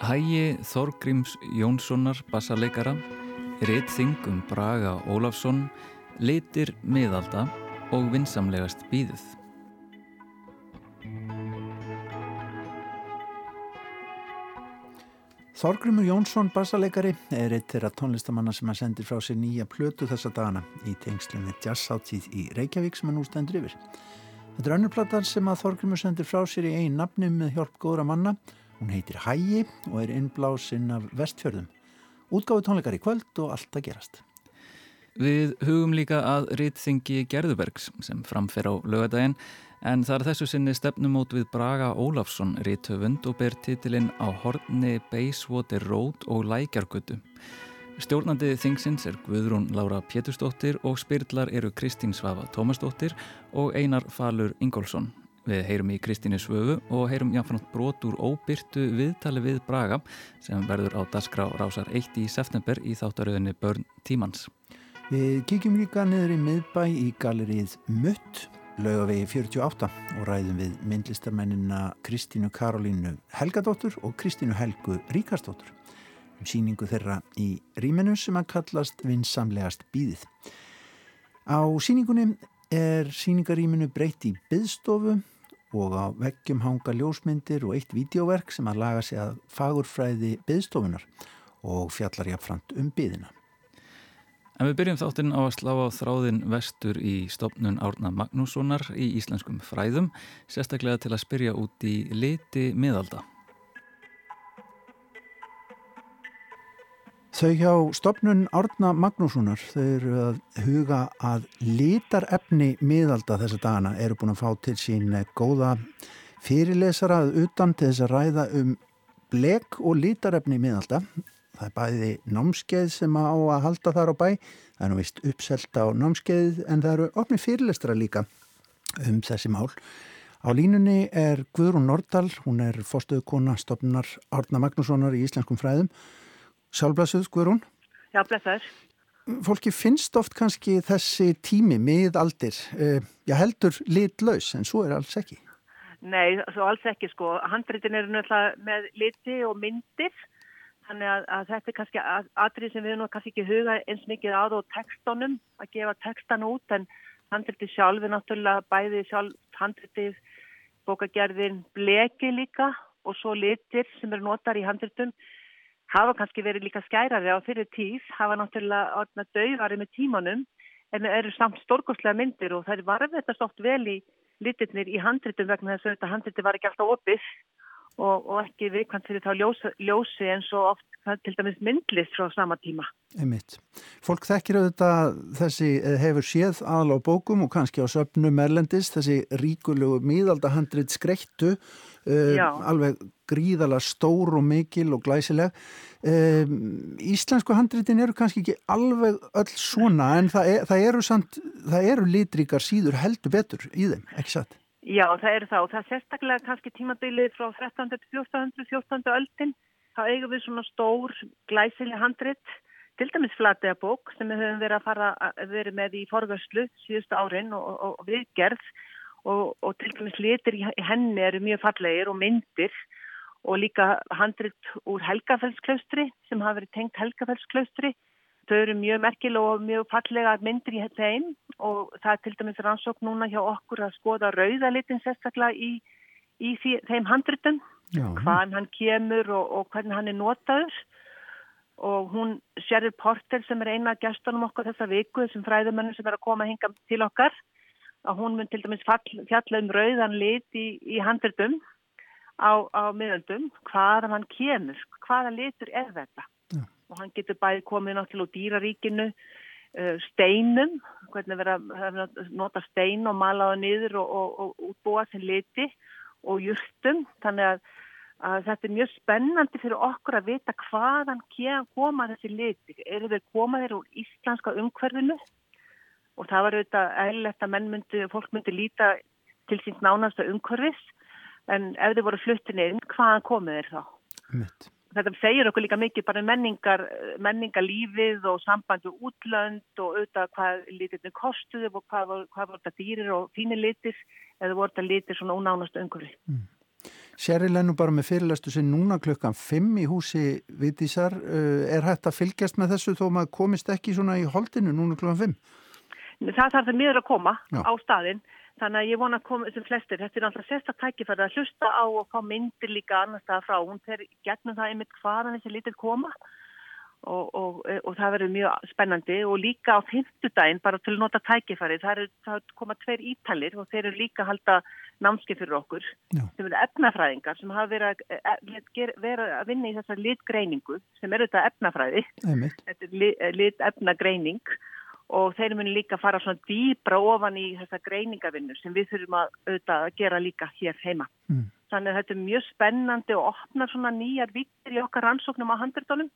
Hægi Þorgríms Jónssonar bassarleikara, Riðþing um Braga Ólafsson, Litir miðalda og vinsamlegast býðuð. Þorgrymur Jónsson, bassarleikari, er eitt þeirra tónlistamanna sem að sendir frá sér nýja plötu þessa dagana í tengslum við jazzáttíð í Reykjavík sem að nú stendur yfir. Þetta er önnurplatar sem að Þorgrymur sendir frá sér í einn nafni með hjálp góðra manna Hún heitir Hægi og er innblásinn af vestfjörðum. Útgáðu tónleikar í kvöld og allt að gerast. Við hugum líka að rítþingi Gerðubergs sem framfer á lögadaginn en það er þessu sinni stefnumót við Braga Ólafsson rítöfund og ber titilinn á horni Bayswater Road og Lækjargötu. Stjórnandi þingsins er Guðrún Laura Pétursdóttir og spyrlar eru Kristín Svafa Tómasdóttir og Einar Falur Ingólfsson. Við heyrum í Kristínu Svöfu og heyrum jáfnframt brot úr óbyrtu viðtali við Braga sem verður á Dasgrá rásar 1. í september í þáttaröðinni Börn Tímans. Við kíkjum líka niður í miðbæ í galerið Mutt, laugavegi 48 og ræðum við myndlistarmennina Kristínu Karolínu Helgadóttur og Kristínu Helgu Ríkarsdóttur um síningu þeirra í rýmenu sem að kallast vinsamlegast býðið. Á síningunni er síningarýminu breytt í byðstofu og á veggjum hanga ljósmyndir og eitt videóverk sem að laga sig að fagurfræði byðstofunar og fjallar jáfnframt um byðina. En við byrjum þáttinn á að slá á þráðin vestur í stopnun Árna Magnússonar í íslenskum fræðum, sérstaklega til að spyrja út í liti miðalda. Þau hjá stopnun Árna Magnússonar, þau eru að huga að litarefni miðalda þessa dagana, eru búin að fá til sín góða fyrirlesarað utan til þess að ræða um blek og litarefni miðalda. Það er bæði námskeið sem á að halda þar á bæ, það er nú vist uppselt á námskeið en það eru opni fyrirlestra líka um þessi mál. Á línunni er Guðrún Nordal, hún er fórstöðukona stopnunar Árna Magnússonar í Íslenskum fræðum Sjálfblasuð, Guðrún? Já, blessaður. Fólki finnst oft kannski þessi tími miðaldir, eh, já heldur litlaus, en svo er alls ekki. Nei, svo alls ekki sko. Handreitin eru náttúrulega með liti og myndir, þannig að, að þetta er kannski aðrið sem við nú kannski ekki huga eins mikið á og tekstunum, að gefa tekstan út, en handreiti sjálf er náttúrulega bæði sjálf handreitið, bókagerðin, bleki líka og svo litir sem eru notar í handreitum hafa kannski verið líka skærari á fyrir tíð, hafa náttúrulega orðna dauðari með tímanum en eru samt stórkostlega myndir og það er varðveitast oft vel í litirnir í handritum vegna þess að þetta handriti var ekki alltaf opið og, og ekki viðkvæmt fyrir þá ljósi, ljósi eins og oft til dæmis myndlist frá sama tíma. Einmitt. Fólk þekkir auðvitað þessi eh, hefur séð aðal á bókum og kannski á söpnum erlendis þessi ríkulegu míðaldahandrit skreittu uh, alveg gríðala stór og mikil og glæsileg um, Íslensku handritin eru kannski ekki alveg öll svona en það, er, það eru samt, það eru litríkar síður heldur betur í þeim, ekki satt? Já, það eru það og það er sérstaklega kannski tímabilið frá 13. 14. 14. öldin þá eigum við svona stór glæsileg handrit til dæmis flatega bók sem við höfum verið að fara að vera með í forvörslu síðustu árin og, og, og viðgerð og, og til dæmis litur í henni eru mjög fallegir og myndir og líka handrit úr Helgafeldsklaustri sem hafa verið tengt Helgafeldsklaustri. Þau eru mjög merkilega og mjög fallega myndir í þeim og það er til dæmis rannsók núna hjá okkur að skoða rauðalitin sérstaklega í, í þeim handritum hvaðan hann kemur og, og hvernig hann er notaður. Og hún Sherry Porter sem er eina gæstunum okkar þessa viku þessum fræðumennum sem er að koma að hinga til okkar að hún mun til dæmis fjalla um rauðan lit í, í handritum á, á miðöldum hvaðan hann kemur, hvaða litur er þetta? Já. og hann getur bæði komið náttúrulega úr dýraríkinu uh, steinum, hvernig vera að nota stein og malaða niður og, og, og útbúa sem liti og jústum, þannig að, að þetta er mjög spennandi fyrir okkur að vita hvaðan koma þessi liti, eru þeir komaðir úr íslenska umhverfinu? Og það var auðvitað eðlilegt að menn myndi, fólk myndi líta til síns nánasta umhverfis en ef þið voru fluttin inn, hvaðan komið þeir þá? Mitt. Þetta segir okkur líka mikið bara um menningar, menningarlífið og sambandu útlönd og auðvitað hvað litirni kostuðu og hvað, hvað voru þetta dýrir og fínir litir eða voru þetta litir svona ónánast umhverfi. Mm. Sherry Lennu bara með fyrirlestu sinn núna klukkan 5 í húsi Vitísar. Uh, er hægt að fylgjast með þessu þó maður komist ekki svona í holdinu núna klukkan 5? Það þarf það miður að koma Já. á staðinn. Þannig að ég vona að koma sem flestir. Þetta er alltaf sérstaklega tækifærið að hlusta á og fá myndir líka annar staða frá. Hún fer gegnum það einmitt hvaðan þessi lítil koma og, og, og það verður mjög spennandi og líka á fymtudaginn bara til að nota tækifæri það er koma tveir ítalir og þeir eru líka að halda námskið fyrir okkur Já. sem eru efnafræðingar sem hafa verið að, e, e, verið að vinna í þessar litgreiningu sem eru þetta efnafræði þetta er lit, lit efnagreining og þeir munu líka fara svona dýbra ofan í þessa greiningavinnu sem við þurfum að, að gera líka hér heima mm. þannig að þetta er mjög spennandi og opnar svona nýjar viktir í okkar rannsóknum á handritónum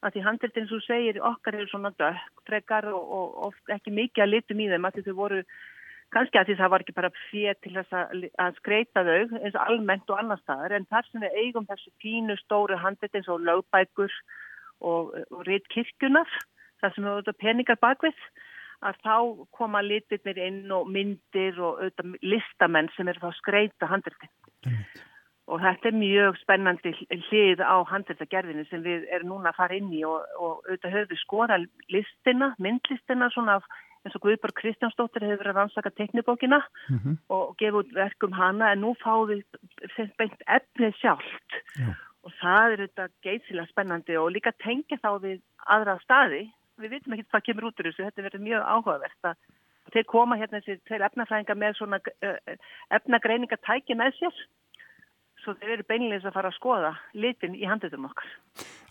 að því handelt eins og segir okkar eru svona dökkfrekar og, og, og ekki mikið að litum í þeim að þau voru kannski að því það var ekki bara fér til þess að, að skreita þau eins og almennt og annar staðar en þar sem við eigum þessu fínu stóru handelt eins og lögbækur og, og reitt kirkjunar þar sem við höfum peningar bakvið að þá koma litirnir inn og myndir og listamenn sem eru þá skreita handeltin. Mm og þetta er mjög spennandi hlið á handlættagerðinu sem við erum núna að fara inn í og, og auðvitað höfum við skora listina, myndlistina svona af eins og Guðborg Kristjánsdóttir hefur verið að rannsaka teknibókina mm -hmm. og gefa út verkum hana en nú fáum við beint efnið sjálft Já. og það er auðvitað geysilega spennandi og líka tengja þá við aðra staði, við vitum ekki hvað kemur út úr þessu, þetta verður mjög áhugavert að þeir koma hérna þessi tveir efnafræðingar með svona uh, efnagreiningatæki með sér svo þeir eru beinleins að fara að skoða litin í handutum okkar.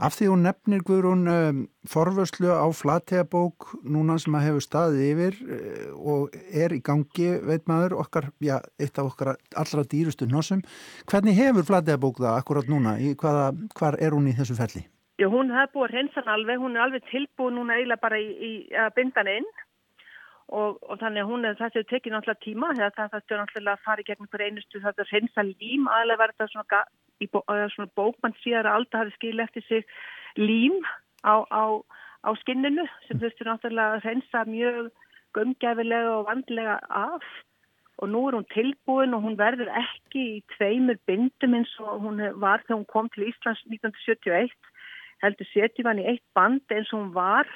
Af því hún nefnir Guðrún um, forvörslu á flategabók núna sem að hefur staðið yfir uh, og er í gangi, veit maður, okkar, já, eitt af okkar allra dýrustu nosum. Hvernig hefur flategabók það akkurat núna? Hvaða, hvar er hún í þessu felli? Já, hún hefur búið að reynsa hann alveg, hún er alveg tilbúið núna eiginlega bara í, í að binda hann inn. Og, og þannig að hún er þessi tekið náttúrulega tíma þegar það þarf náttúrulega að fara í gegnum hver einustu það er reynsa lím. Aðlega verða svona, bó, svona bókmann síðar að alltaf hafi skil eftir sig lím á, á, á skinninu sem þurftur náttúrulega að reynsa mjög gömgæfilega og vandlega af. Og nú er hún tilbúin og hún verður ekki í tveimur bindum eins og hún var þegar hún kom til Íslands 1971 heldur setjum hann í eitt band eins og hún var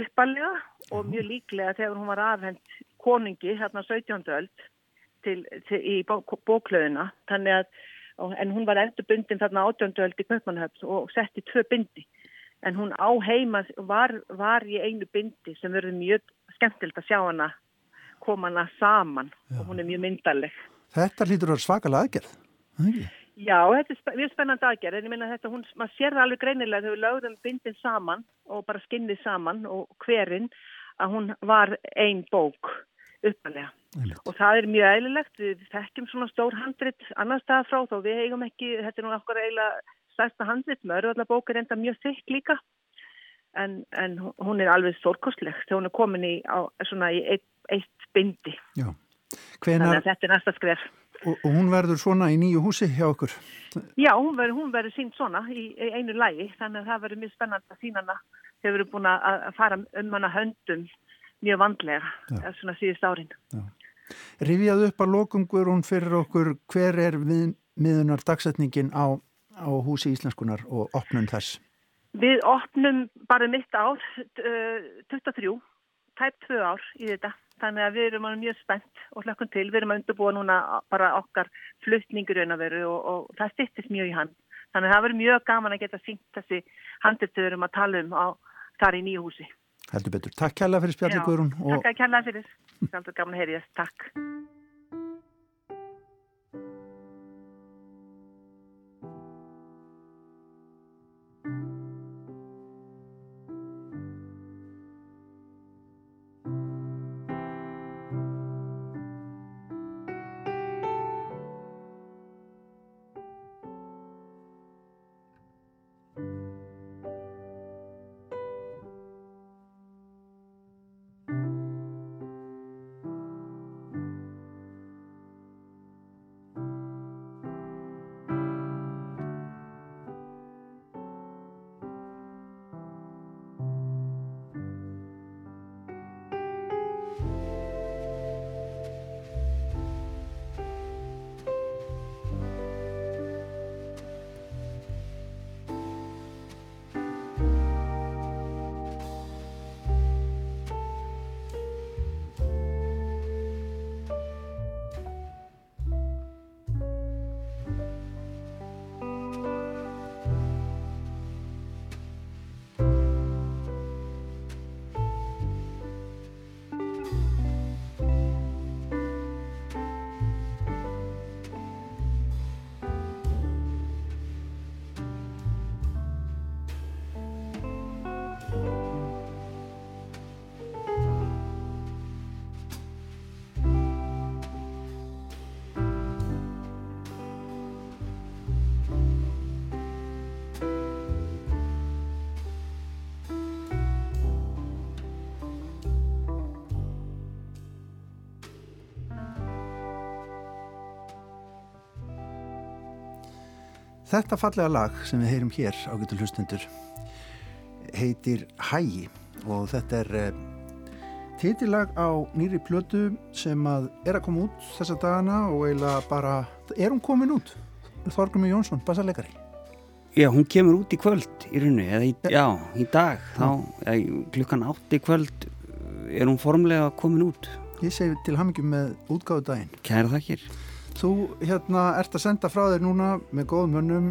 uppalega og mjög líklega þegar hún var afhengt koningi hérna 17. öld til, til, í bóklöðuna þannig að, en hún var endurbundin þarna 18. öld í Kaupmannhöfn og sett í tvö bindi en hún á heima var, var í einu bindi sem verður mjög skemmtilt að sjá hana koma hana saman Já. og hún er mjög myndaleg Þetta lítur að svakalega aðgerð, ekki? Já, þetta er mjög spennandi aðgerð en ég minna þetta, hún, maður sér það alveg greinilega þegar við lögðum bindin saman og bara skinnið saman og hverinn að hún var ein bók uppalega og það er mjög eðlilegt, við þekkjum svona stór handrit annar stað frá þó við eigum ekki, þetta er nú okkur eiginlega stærsta handrit, mörgurlega bók er enda mjög þykk líka. En, en hún er alveg stórkostleg þegar hún er komin í, á, svona í eitt, eitt bindi. Já. Hvenar... þannig að þetta er næsta skref Og, og hún verður svona í nýju húsi hjá okkur? Já, hún verður, hún verður sínt svona í, í einu lægi, þannig að það verður mjög spennand að. Þau verður búin að fara um hana höndum mjög vandlega, Já. svona síðust árin. Rifjaðu upp að lokungur hún fyrir okkur, hver er við, miðunar dagsetningin á, á húsi íslenskunar og opnum þess? Við opnum bara mitt ár, 23, tæp 2 ár í þetta. Þannig að við erum mjög spennt og hlökkum til. Við erum að undurbúa núna bara okkar fluttningur og, og það styrtist mjög í hann. Þannig að það verður mjög gaman að geta syngt þessi handelstöðurum að tala um á þar í nýju húsi. Heldur betur. Takk kærlega fyrir spjallikurun. Takk kærlega fyrir. Það er gaman að heyri þess. Takk. Þetta fallega lag sem við heyrum hér á getur hlustundur heitir Hægi og þetta er eh, titillag á nýri plötu sem að er að koma út þessa dagana og eiginlega bara, er hún komin út? Þorgum Jónsson, bassalegari. Já, hún kemur út í kvöld í rauninu, eða í, já, í dag, þá, eða, klukkan átt í kvöld er hún formlega komin út. Ég segi til hamingjum með útgáðu daginn. Kæra þakkir. Þú hérna ert að senda frá þér núna með góðum mönnum,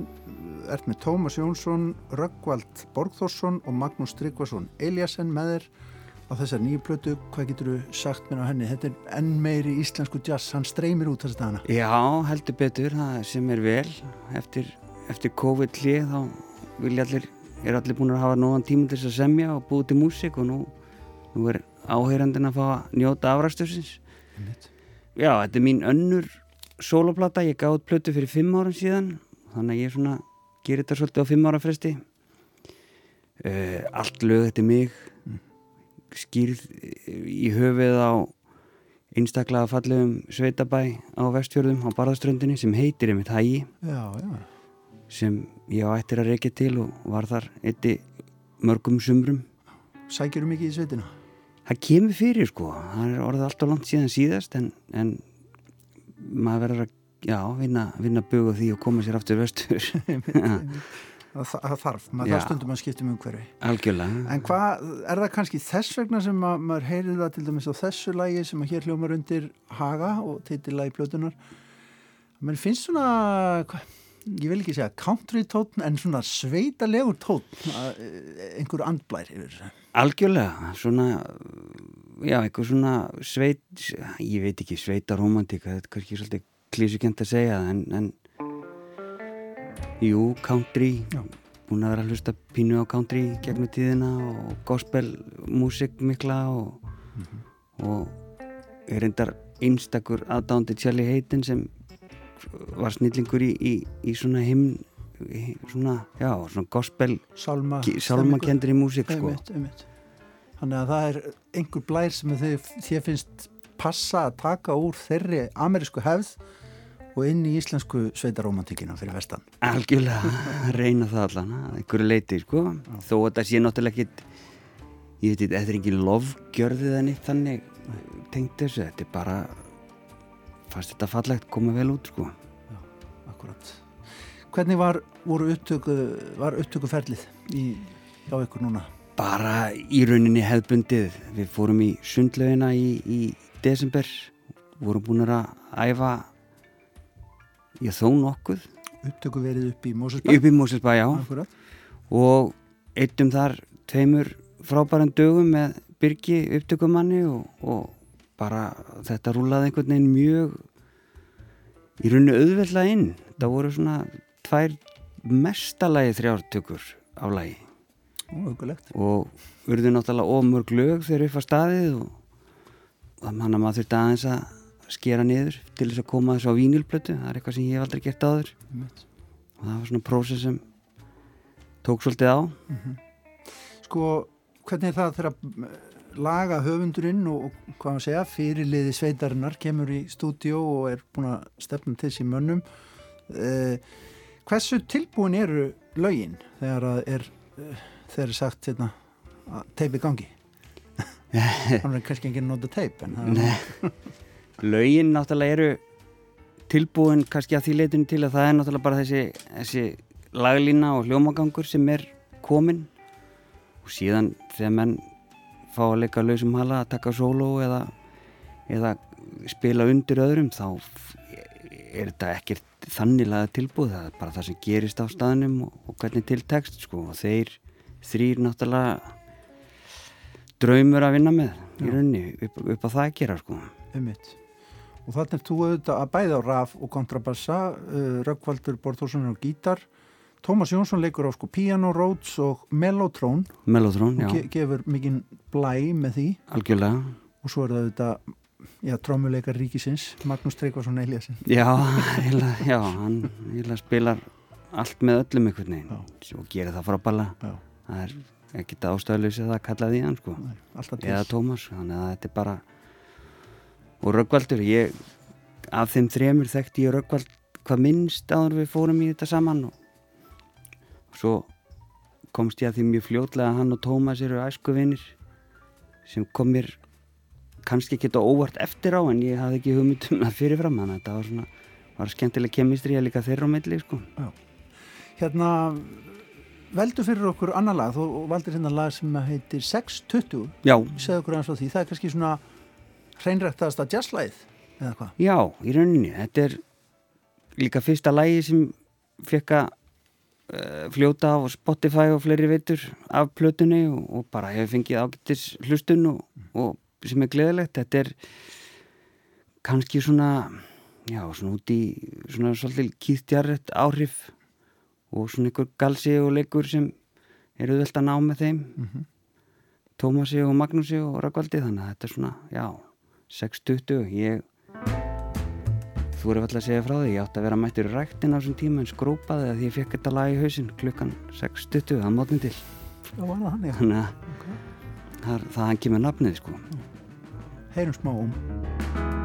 ert með Tómas Jónsson, Röggvald Borgþórsson og Magnús Tryggvason Eliasson með þér á þessar nýju plötu. Hvað getur þú sagt mér á henni? Þetta er enn meiri íslensku jazz, hann streymir út þess að dana. Já, heldur betur, það sem er vel eftir, eftir COVID-hlið þá vilja allir, er allir búin að hafa nógan tíma til þess að semja og búið til músik og nú, nú er áheyrandin að fá að njóta afræstöfsins. Já, þetta er mín önnur soloplata, ég gáði plötu fyrir fimm ára síðan þannig að ég svona gerir þetta svolítið á fimm ára fresti. Uh, allt lög þetta er mig skýrð í höfið á einstaklega fallegum sveitabæ á vestfjörðum á Barðaströndinni sem heitir einmitt Hægi sem ég á ættir að reykja til og var þar eitti mörgum sumrum. Sækjur þú mikið í sveitina? Það kemur fyrir sko, það er orðið alltaf langt síðan síðast en, en maður verður að já, vinna, vinna bög á því og koma sér aftur vestur. Það, þarf, maður þarf stundum að skipta um umhverfi. Algjörlega. En hvað, er það kannski þess vegna sem að, maður heyrið það til dæmis á þessu lægi sem að hér hljómar undir Haga og titillagi plötunar menn finnst svona hva, ég vil ekki segja country tótn en svona sveitalegur tótn einhver andblær yfir algjörlega, svona já, einhver svona sveit ég veit ekki, sveita romantíka þetta er kannski svolítið klísukent að segja en, en jú, country já. búin að vera að hlusta pínu á country gegnum tíðina og gospel músik mikla og, mm -hmm. og er reyndar einstakur aðdándi Charlie Hayden sem var snillingur í, í, í svona himn svona, já, svona gospel Salma, salmakendri músik sko. þannig að það er einhver blær sem þið finnst passa að taka úr þeirri amerísku hefð og inn í íslensku sveitaromantíkina fyrir vestan algjörlega, reyna það allan einhverju leiti, sko Já. þó að það sé náttúrulega ekkit ég veit, þetta er ekki lofgjörðið en eitt þannig tengt þessu, þetta er bara fannst þetta fallegt, koma vel út, sko. Já, akkurat. Hvernig var, upptöku, var upptökuferlið í, á ykkur núna? Bara í rauninni hefðbundið. Við fórum í sundlaugina í, í desember vorum búin að æfa ég þó nokkuð. Upptöku verið upp í Mósesbæ upp í Mósesbæ, já. Akkurat. og eittum þar tveimur frábæran dögum með Birgi upptökumanni og, og bara þetta rúlaði einhvern veginn mjög í rauninu auðvelda inn. Það voru svona tvær mestalagi þrjártökur á lagi. Ó, og urðu náttúrulega ómörg lög þegar upp á staðið og þannig að maður þurfti aðeins að skera niður til þess að koma þessu á vínilblötu það er eitthvað sem ég hef aldrei gert áður. Mitt. og það var svona prósess sem tók svolítið á. Mm -hmm. Sko, hvernig er það þegar laga höfundurinn og hvað maður segja, fyrirliði sveitarinnar kemur í stúdíu og er búin að stefna til sín mönnum. Eh, hversu tilbúin eru lögin þegar það er eh, þegar er sagt hérna, að teipi gangi? Hann er kannski ekki að nota teip Laugin náttúrulega eru tilbúin kannski að því leitun til að það er náttúrulega bara þessi, þessi laglína og hljómagangur sem er komin og síðan þegar menn fá að leika lausum hala að taka solo eða, eða spila undir öðrum þá er þetta ekkert þannilega tilbúið. Það er bara það sem gerist á staðnum og, og hvernig til text sko. Og þeir þrýr náttúrulega draumur að vinna með í rauninni upp, upp á það að gera sko. Ummitt og þannig er þú auðvitað að bæða á raf og kontrabassa, uh, Röggvaldur Borðhússon og gítar, Tómas Jónsson leikur á sko piano, rhodes og mellotrón, mellotrón og ge gefur mikinn blæ með því. Algjörlega. Og svo er það auðvitað já, trómuleikar ríkisins, Magnús Treykvarsson Eliassin já, heila, já, hann heila spilar allt með öllum einhvern veginn og gerir það frábæla það er ekkert ástæðulegs að það kallaði hann sko, Nei, eða Tómas þannig að þetta er bara og Röggvaldur, ég af þeim þremur þekkti ég Röggvald hvað minnst áður við fórum í þetta saman og, svo komst ég að því mjög fljótlega að hann og Tómas eru æskuvinir sem kom mér kannski ekki þetta óvart eftir á en ég hafði ekki hugmyndum að fyrirfram þannig að þetta var svona var skemmtileg kemistri að líka þeirra á milli sko. Hérna veldu fyrir okkur annar lag. Þú valdir hérna lag sem heitir 620 Já, segðu okkur eins og því, það er kannski svona hreinræktast að jazzlæð eða hvað? Já, í rauninni. Þetta er líka fyrsta lægi sem fekk að fljóta á Spotify og fleiri veitur af plötunni og, og bara hefur fengið ágættis hlustun og, og sem er gleðilegt. Þetta er kannski svona já, svona út í svona svolítið kýðtjarrett áhrif og svona einhver galsi og leikur sem eru velt að ná með þeim. Mm -hmm. Tómasi og Magnúsi og Ragvaldi þannig að þetta er svona, já 6.20, ég þú eru alltaf að segja frá því. Ég átti að vera mættur í ræktin á þessum tíma en skrópaði að ég fekk þetta lag í hausin klukkan 6.20, það mótni til þannig að okay. það, það hann kemur nafnið sko. Heyrum smá um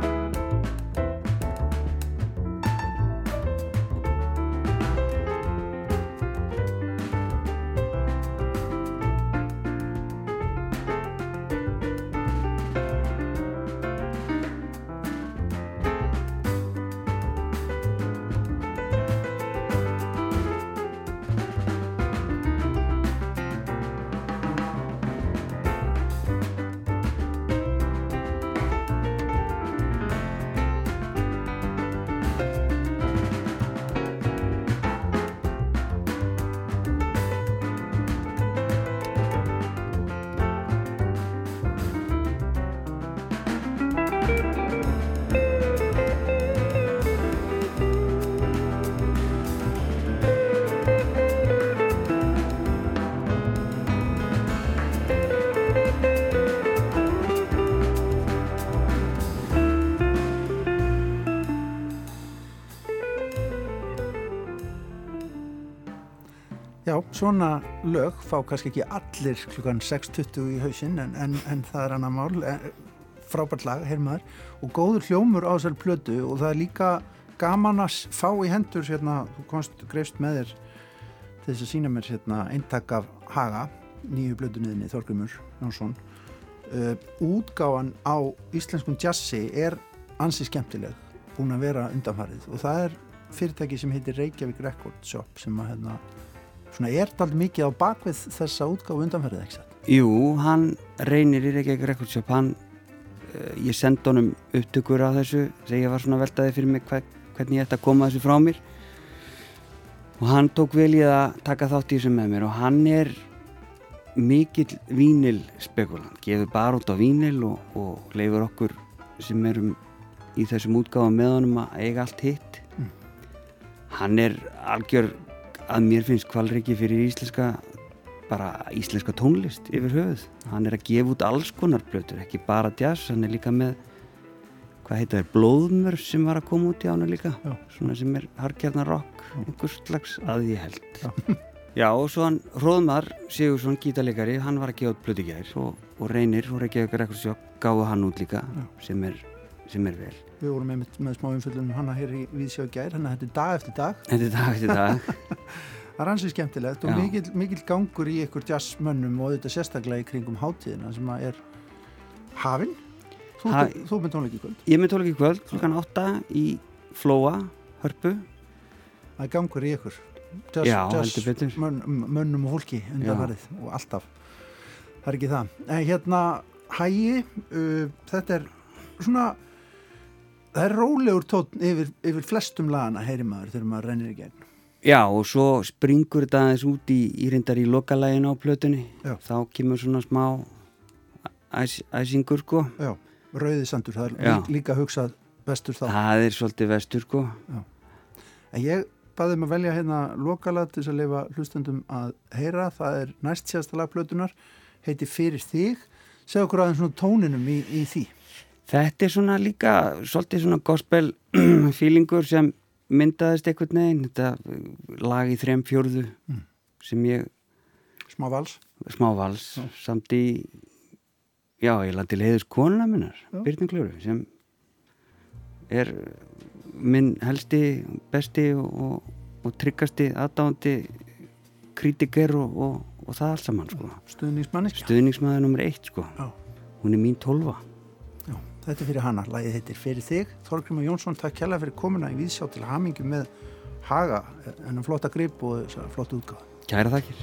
svona lög fá kannski ekki allir klukkan 6.20 í hausinn en, en, en það er annar mál. En, frábært lag, heyrmaður og góður hljómur á þessari plötu og það er líka gaman að fá í hendur hérna, þú komst greifst með þér til þess að sína mér hérna, eintak af Haga, nýju plötunniðinni Þorgrymur Jónsson. Uh, útgáfan á íslenskum jazzi er ansi skemmtileg búin að vera undanfarið. Og það er fyrirtæki sem heitir Reykjavík Record Shop sem að hérna svona er alveg mikið á bakvið þessa útgáfu undanferðið, ekki satt? Jú, hann reynir í Reykjavík Rekordsjóp hann, uh, ég sendi honum upptökur á þessu, þegar ég var svona veltaði fyrir mig hva, hvernig ég ætti að koma þessu frá mér og hann tók vel í að taka þátt í þessu með mér og hann er mikill vínil spekulant, gefur bara út á vínil og, og leifur okkur sem erum í þessum útgáfu með honum að eiga allt hitt Mm. hann er algjör að mér finnst kvalreiki fyrir íslenska bara íslenska tónlist yfir höfuð. Hann er að gefa út alls konar blötur ekki bara jazz, hann er líka með hvað heita þér, blóðmör sem var að koma út í ána líka. Já. svona sem er harkjarnar rock einhver slags að ég held. Já. Já, og svo hann Róðmar Sigursson, gítarleikari, hann var að gefa út blötu gær og, og reynir og Reykjavík Rekordsjók gáðu hann út líka sem er, sem er vel Við vorum með, með smá umfjöldunum hana hér í Víðsjá gær, hann þetta er dag eftir dag. Þetta er dag eftir dag. Það er ansið skemmtilegt og Já. mikill, mikill gangur í ykkur jazzmönnum og þetta sérstaklega í kringum hátíðina sem að er hafinn. Þú, Ha- þú með tónleiki kvöld. Ég með tólik í kvöld, klukkan 8 í Flóa, Hörpu. Það er gangur í ykkur. Jazz, Já, jazz heldur betur. mönn, og fólki undanfarið og alltaf. Það er ekki það. En hérna hægi uh, þetta er svona það er rólegur tótt yfir, yfir flestum lagana heyri maður þegar maður rennir í gegn Já, og svo springur þetta aðeins út í, í reyndar í lokalægin á plötunni Já. þá kemur svona smá æs, æsingur sko Já, rauði sandur, það er Já. lí, líka hugsað vestur þá það er svolítið vestur sko En ég baði um að velja hérna lokalag til þess að lifa hlustendum að heyra. Það er næst síðasta lagplötunar, heiti Fyrir þig. Segð okkur aðeins svona tóninum í, í því. Þetta er svona líka svolítið svona gospel feelingur sem myndaðist einhvern veginn þetta uh, lag í þrem fjórðu Mm. sem ég Smá vals. smá vals samt í já, ég landi leiðis konuna minnar Já. Byrnum Klöru sem er minn helsti, besti og, og, tryggasti aðdáðandi kritiker og, og, og það allt saman sko. Stuðningsmaður nummer eitt sko. Já. Hún er mín tólfa. Þetta er fyrir hana, lagið heitir Fyrir þig. Þorgrymur Jónsson, takk kjalla fyrir komuna í Víðsjá til hamingu með Haga, en flotta grip og flotta útgáð. Kæra þakkir.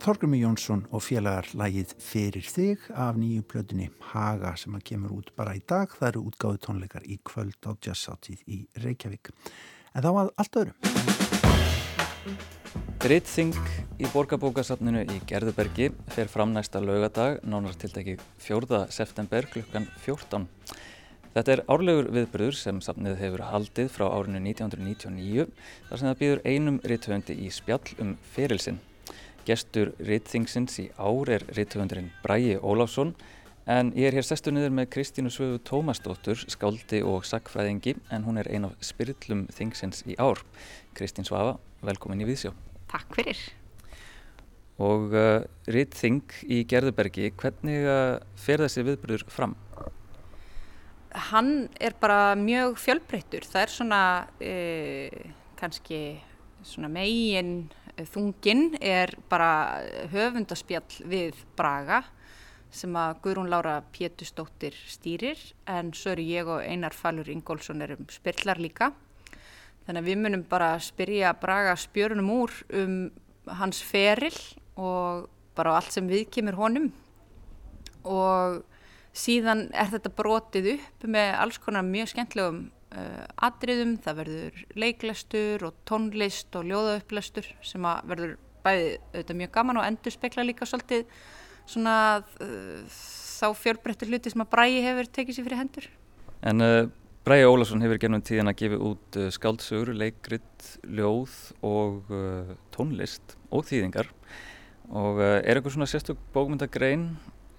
Þorgrumi Jónsson og félagar lægið Fyrir þig af nýju plötunni Haga sem að kemur út bara í dag. Það eru útgáðu tónleikar í kvöld á jazzáttíð í Reykjavík. En þá að allt öðru. Rittþing í borgarbókasafninu í Gerðubergi fer fram næsta laugadag, nánar tiltæki 4. september klukkan 14. Þetta er árlegur viðbröður sem safnið hefur haldið frá árinu 1999 þar sem það býður einum ritthöfundi í spjall um ferilsinn. Gestur rittþingsins í ár er ritthöfundurinn Bræi Óláfsson en ég er hér sestu niður með Kristínu Svöfu Tómasdóttur, skáldi og sakfræðingi en hún er ein af spyrillum þingsins í ár. Kristín Svafa, velkomin í Víðsjó. Takk fyrir. Og uh, rittþing í Gerðubergi, hvernig uh, fer þessi viðbröður fram? Hann er bara mjög fjölbreyttur. Það er svona e, kannski svona megin þungin er bara höfundaspjall við Braga sem að Guðrún Lára Pétustóttir stýrir en svo eru ég og Einar Falur Ingólfsson erum spyrlar líka. Þannig að við munum bara spyrja Braga spjörunum úr um hans feril og bara allt sem við kemur honum og síðan er þetta brotið upp með alls konar mjög skemmtlegum uh, atriðum, það verður leiklestur og tónlist og ljóðaupplæstur sem að verður bæði auðvitað mjög gaman og endur spekla líka svolítið svona uh, þá fjölbreyttur hluti sem að Bræi hefur tekið sér fyrir hendur. En uh, Bræi Ólarsson hefur gennum tíðan að gefa út skáldsögur, leikrit, ljóð og tónlist og þýðingar og er eitthvað svona sérstök bókmyndagrein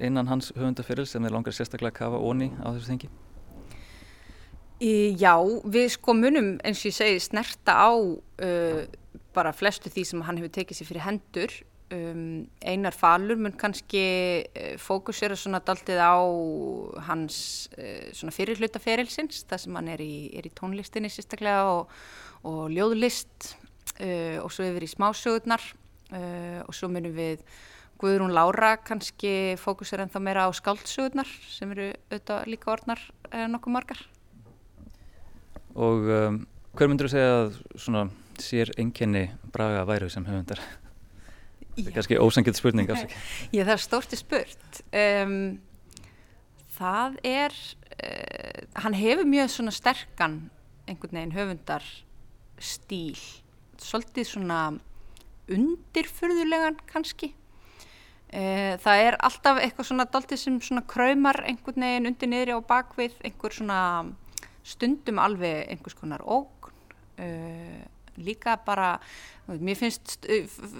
innan hans höfundaferil sem er langar sérstaklega að kafa onni á þessu þengi? Já, við sko munum eins og ég segi snerta á uh, bara flestu því sem hann hefur tekið sér fyrir hendur. Um, einar falur mun kannski uh, fókusera svona daltið á hans uh, svona fyrirhlutaferilsins, það sem hann er í, er í tónlistinni sérstaklega og, og ljóðlist uh, og svo yfir í smásögurnar uh, og svo munum við Guðrún Lára kannski fókusera ennþá meira á skáldsögurnar sem eru auðvitað líka orðnar uh, nokkuð margar. Og um, hver myndur þú segja að svona sér enginni Braga væru sem höfundar? Það er kannski ósangið spurning afsaki. Já, það er stórti spurt. Um, það er, uh, hann hefur mjög svona sterkan einhvern veginn höfundar stíl, svolítið svona undirfurðulegan kannski. Uh, það er alltaf eitthvað svona daltið sem svona kræmar einhvern veginn undir niðri á bakvið, einhver svona stundum alveg einhvers konar ógn. Uh, líka bara, mér finnst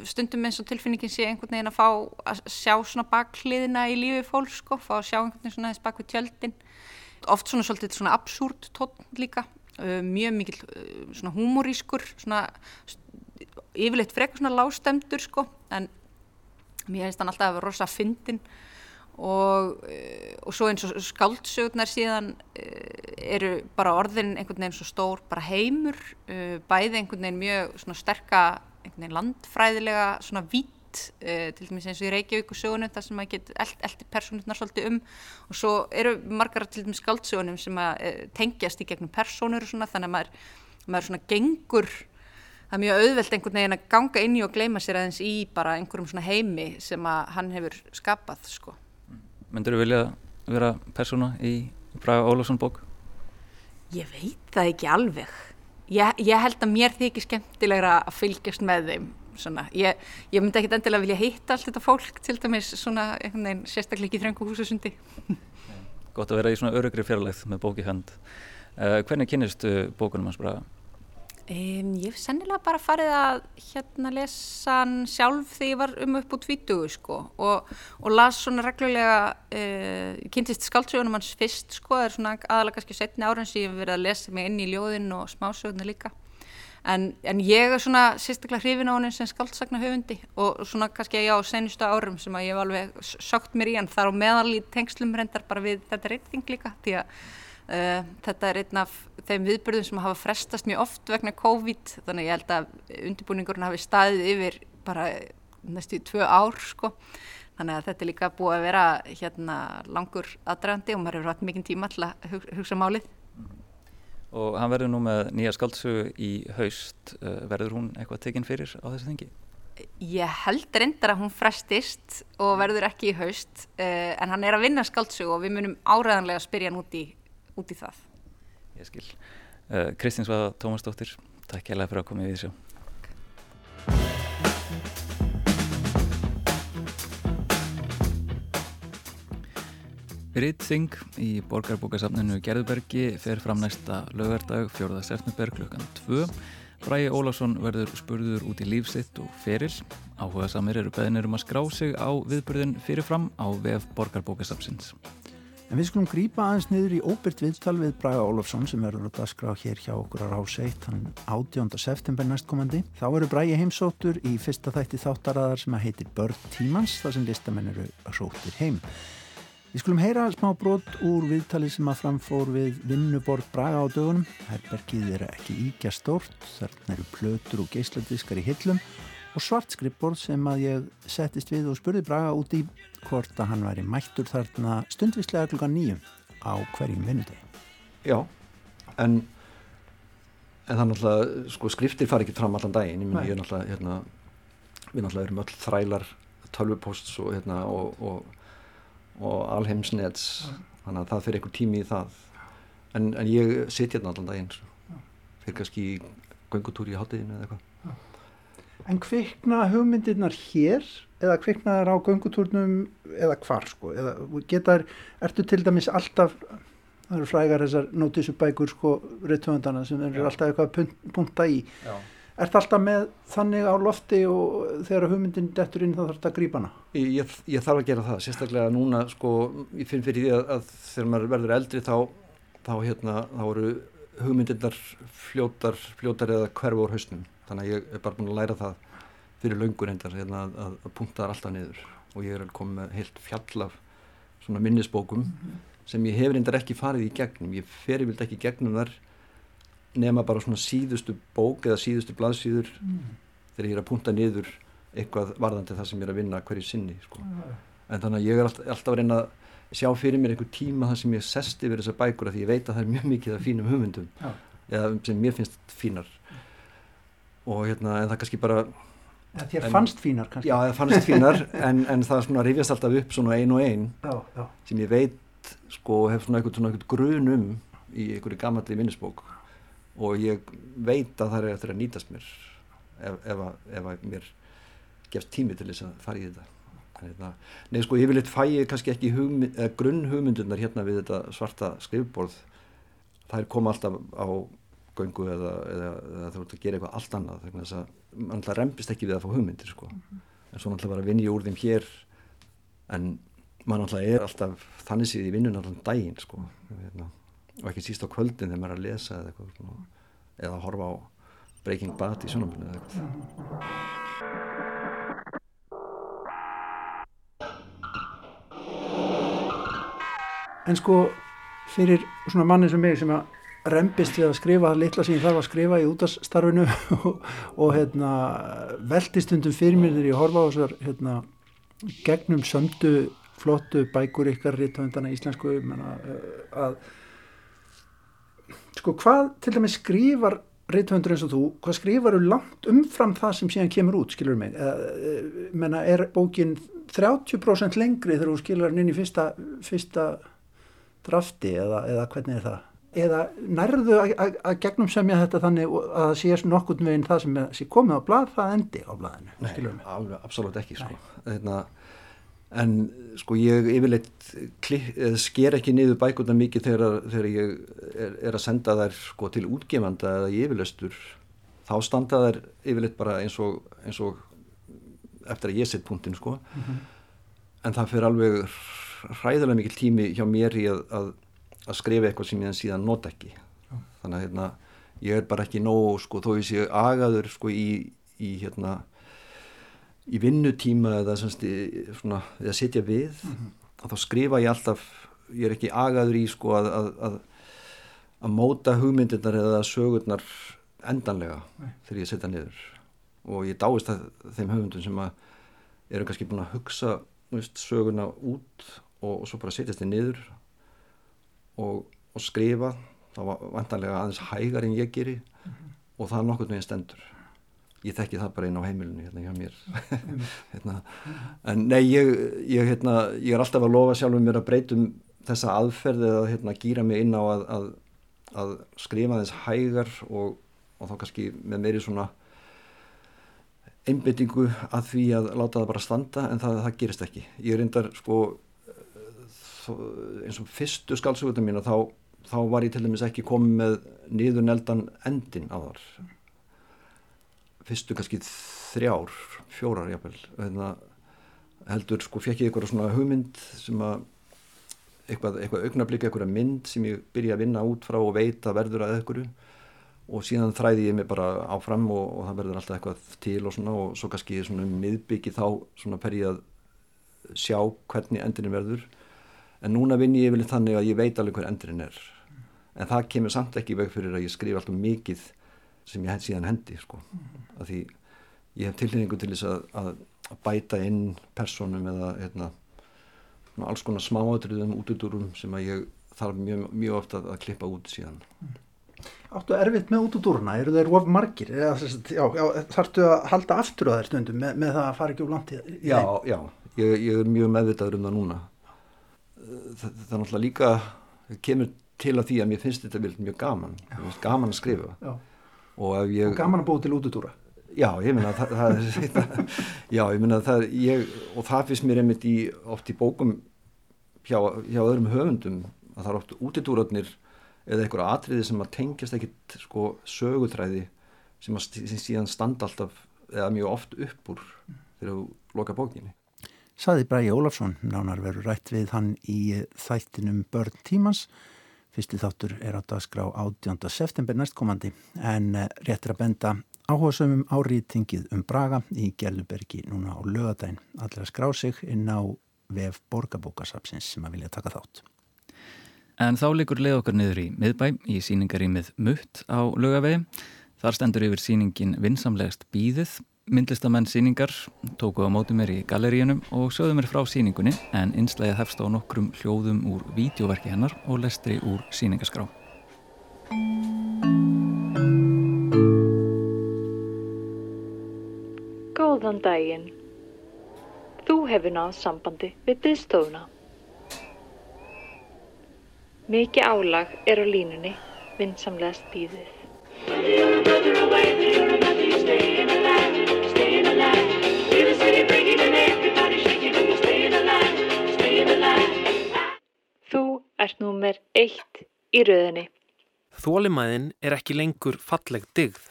stundum eins og tilfinningin sé einhvern veginn að fá að sjá svona bakhliðina í lífi fólk sko, fá að sjá einhvern veginn svona þess bak við tjöldin oft svona svolítið svona absúrt tótt líka, uh, mjög mikil uh, svona humorískur svona yfirleitt frekar svona lágstemdur sko, en mér finnst hann alltaf að vera rosa fyndin og, og svo eins og skáldsögurnar síðan eru bara orðin einhvern veginn svo stór bara heimur, bæði einhvern veginn mjög svona sterka einhvern veginn landfræðilega svona vít til dæmis eins og í Reykjavík og sögunum þar sem maður getur eld, eldi personurnar svolítið um og svo eru margar til dæmis skáldsögunum sem að tengjast í gegnum personur og svona þannig að maður, maður svona gengur það er mjög auðvelt einhvern veginn að ganga inn í og gleyma sér aðeins í bara einhverjum svona heimi sem að hann hefur skapað sko. Myndur þú vilja vera persóna í Braga Ólafsson bók? Ég veit það ekki alveg. Ég, ég held að mér þykir skemmtilegra að fylgjast með þeim. Svona. Ég, ég myndi ekkit endilega vilja hitta allt þetta fólk til dæmis svona veginn sérstaklega ekki þröngu húsasundi. Gott að vera í svona örugri fjarlægð með bóki hönd. Uh, hvernig kynistu bókunum hans Braga? Um, ég hef sennilega bara farið að hérna lesa hann sjálf þegar ég var um upp á tvítugu sko og, og las svona reglulega uh, kynntist skáldsögunum hans fyrst sko það er svona aðalega kannski setni ára en sem ég hef verið að lesa mig inn í ljóðin og smásöguna líka. En, en ég er svona sérstaklega hrifin á hann sem skáldsagna höfundi og svona kannski já senustu árum sem að ég hef alveg sökt mér í hann þar á meðal í tengslum reyndar bara við þetta reyting líka því að Uh, þetta er einn af þeim viðbörðum sem hafa frestast mjög oft vegna COVID þannig ég held að undirbúningurinn hafi staðið yfir bara næstu tvö ár sko. Þannig að þetta er líka búið að vera hérna langur aðdragandi og maður hefur hatt mikinn tíma til að hugsa málið. Og hann verður nú með nýja skáldsögu í haust. Uh, verður hún eitthvað tekinn fyrir á þessu þengi? Ég held reyndar að hún frestist og verður ekki í haust uh, en hann er að vinna skáldsögu og við munum áræðanlega að spyrja hann út í út í það. Ég skil. Uh, Kristins Vaða Tómasdóttir, takk hérlega fyrir að koma í þessu. Riðþing í borgarbókasafninu Gerðbergi fer fram næsta lögardag 4. september klukkan 2. Bræi Ólásson verður spurður út í lífsitt og feril. Áhuga samir eru beðinir um að skrá sig á viðburðin fyrirfram á vef borgarbókasafnsins. En við skulum grípa aðeins niður í óbyrt viðtal við Braga Ólafsson sem verður að dasgra hér hjá okkur á Ráseitt hann 18. september næstkomandi. Þá eru Bragi heimsóttur í fyrsta þætti þáttaraðar sem að heitir Börn tímans þar sem listamenn eru sóttir heim. Við skulum heyra smá brot úr viðtali sem að framfór við vinnuborg Braga á dögunum. Herbergið er ekki íkja stórt, þarna eru plötur og geisladiskar í hillum og svart skrippborð sem að ég settist við og spurði Braga út í hvort að hann væri mættur þarna stundvislega klukkan nýjum á hverjum vinnudegi. Já, en, en það er náttúrulega, sko skriftir fari ekki fram allan daginn, ég minn ég er náttúrulega, hérna, við náttúrulega erum öll þrælar tölvuposts og, hérna, og, og, og alheimsnets, þannig að það fyrir einhver tími í það. En, en ég sitt hérna allan daginn fyrir kannski göngutúri í hátteginu eða eitthvað En kvikna hugmyndirnar hér eða kvikna þær á göngutúrnum eða hvar sko eða getar, ertu til dæmis alltaf það eru frægar þessar nótísubækur sko reytöfundana sem eru alltaf eitthvað að punta í Já. Ert alltaf með þannig á lofti og þegar hugmyndin dettur inn þá þarf þetta að grípa hana? Ég, ég, ég þarf að gera það, sérstaklega núna sko, ég finn fyrir því að, að þegar maður verður eldri þá, þá hérna, þá eru hugmyndirnar fljótar, fljótar eða hverfur hausnum þannig að ég er bara búin að læra það fyrir laungur endar hérna, að, að punkta það alltaf niður og ég er að koma með heilt fjall af svona minnisbókum mm -hmm. sem ég hefur endar ekki farið í gegnum ég fer yfirlega ekki gegnum þar nema bara svona síðustu bók eða síðustu blaðsíður mm. þegar ég er að punkta niður eitthvað varðandi það sem ég er að vinna hverju sinni sko. mm. en þannig að ég er alltaf, alltaf að reyna að sjá fyrir mér einhver tíma þar sem ég sest yfir þessar bækur að því ég veit að það er mjög mikið af fínum hugmyndum ja. eða sem mér finnst fínar og hérna en það kannski bara ja, Þér en, fannst fínar kannski. Já, það fannst fínar en, en það svona rifjast alltaf upp svona ein og ein já, já. sem ég veit sko hef svona eitthvað, svona eitthvað grun um í einhverju gammalli minnisbók. Og ég veit að það er eftir að nýtast mér ef, ef, að, ef að mér gefst tími til þess að fara í þetta. Hérna, Nei sko yfirleitt fæ ég kannski ekki hugmynd, grunn hugmyndunar hérna við þetta svarta skrifborð. Það er koma alltaf á göngu eða, eða, eða þú ert að gera eitthvað allt annað þannig að mann alltaf rempist ekki við að fá hugmyndir sko. mm -hmm. en svo alltaf bara vinn ég úr þeim hér en mann alltaf er alltaf þannig síðan í vinnun alltaf daginn sko. hérna, og ekki síst á kvöldin þegar maður er að lesa eða, eitthvað, eða að horfa á Breaking Bad í sjónamölu eða eitthvað En sko fyrir svona manni sem mig sem að rempist við að skrifa litla sem ég þarf að skrifa í útastarfinu og, og hérna, veldistundum fyrir mér þegar ég horfa á þessar hérna, gegnum sömdu flottu bækur ykkar rítvöndana íslensku menna, eh, að sko hvað til dæmis skrifar rítvöndur eins og þú, hvað skrifar þú langt umfram það sem síðan kemur út, skilur mig eh, menna er bókin 30% lengri þegar þú skilur hann inn í fyrsta, fyrsta drafti eða, eða hvernig er það? Eða nærðu að gegnum semja þetta þannig að það sé nokkurn veginn það sem sé komið á blad það endi á bladinu Nei, alveg, absolutt ekki sko. Þeirna, en sko ég yfirleitt sker ekki niður bækurna mikið þegar, þegar ég er, er að senda þær sko, til útgefanda eða í yfirleistur þá standa þær yfirleitt bara eins og, eins og eftir að ég set punktin sko mm -hmm. en það fyrir alveg hræðilega mikil tími hjá mér í að, að að skrifa eitthvað sem ég síðan nota ekki þannig að hérna, ég er bara ekki nóg sko, þó ég sé agaður sko, í, í, hérna, í vinnutíma eða svona, eða setja við mm -hmm. þá skrifa ég alltaf ég er ekki agaður í sko, að, að, að, að móta hugmyndirnar eða sögurnar endanlega Nei. þegar ég setja niður og ég dáist að þeim höfundum sem eru kannski búin að hugsa veist, sögurna út og, og svo bara setjast þið niður og, og skrifa það var vantarlega aðeins hægar en ég geri mm -hmm. og það er nokkur með stendur ég þekki það bara einn á heimilinu hérna hjá mér hérna. en nei ég, ég, hérna, ég er alltaf að lofa sjálfur mér að breytum þessa aðferði að hérna, gýra mig inn á að, að, að skrifa þess hægar og, og þá kannski með meiri svona einbyttingu að því að láta það bara standa en það, það gerist ekki ég reyndar sko eins og fyrstu skaldsögutum mín þá, þá var ég til dæmis ekki komið með niður neldan endin á þar. Fyrstu kannski þrjár, fjórar jáfnvel hérna, heldur sko fekk ég eitthvað svona hugmynd sem að eitthvað, eitthvað augnablík, eitthvað mynd sem ég byrja að vinna út frá og veit að verður að eitthvað og síðan þræði ég mig bara áfram og, og það verður alltaf eitthvað til og svona og svo kannski svona miðbyggi þá svona per ég að sjá hvernig endinu verður en núna vinn ég yfirlega þannig að ég veit alveg hver endurinn er. En það kemur samt ekki veg fyrir að ég skrif alltaf mikið sem ég síðan hendi sko. af því ég hef tilhengu til þess að, að, að bæta inn personum eða hérna, alls konar smáatriðum útudurum sem að ég þarf mjög, mjög ofta að klippa út síðan. Áttu erfitt með útudúruna, eru þeir of margir? Þarftu að halda aftur á þeir stundum með, með það að fara ekki úr langt í Já, já, ég, ég er mjög meðvitaður um það núna það, er náttúrulega líka kemur til að því að mér finnst þetta mjög gaman. Gaman að skrifa. Já. og, ég, og gaman að búa til útutúra já, ég minna það, það, já, ég minna það ég, og það finnst mér einmitt í oft í bókum hjá, hjá öðrum höfundum að það er oft útitúrarnir eða einhverja atriði sem að tengjast ekkit sko sögutræði sem að síðan standa alltaf eða mjög oft upp úr þegar þú loka bókinni Saði Bræi Ólafsson, nánar verður rætt við hann í þættinum Börn tímans. Fyrsti þáttur er á dagskrá 18. september næstkomandi en eh, réttir að benda áhugasömmum áriðtingið um Braga í Gerlubergi núna á lögadaginn. Allir að skrá sig inn á vef borgarbókasapsins sem að vilja taka þátt. En þá likur leið okkar niður í miðbæ í síningarímið Mutt á lögavegi. Þar stendur yfir síningin vinsamlegast býðið myndlistamenn síningar tóku á móti mér í galleríunum og sögðu mér frá síningunni en einslægið hefst á nokkrum hljóðum úr vídeoverki hennar og lestri úr síningaskrá. Góðan daginn. Þú hefur náð sambandi við byggstofuna. Mikið álag er á línunni, vinsamlegast býðið. Ert númer eitt í rauðinni. Þólimæðin er ekki lengur falleg digð.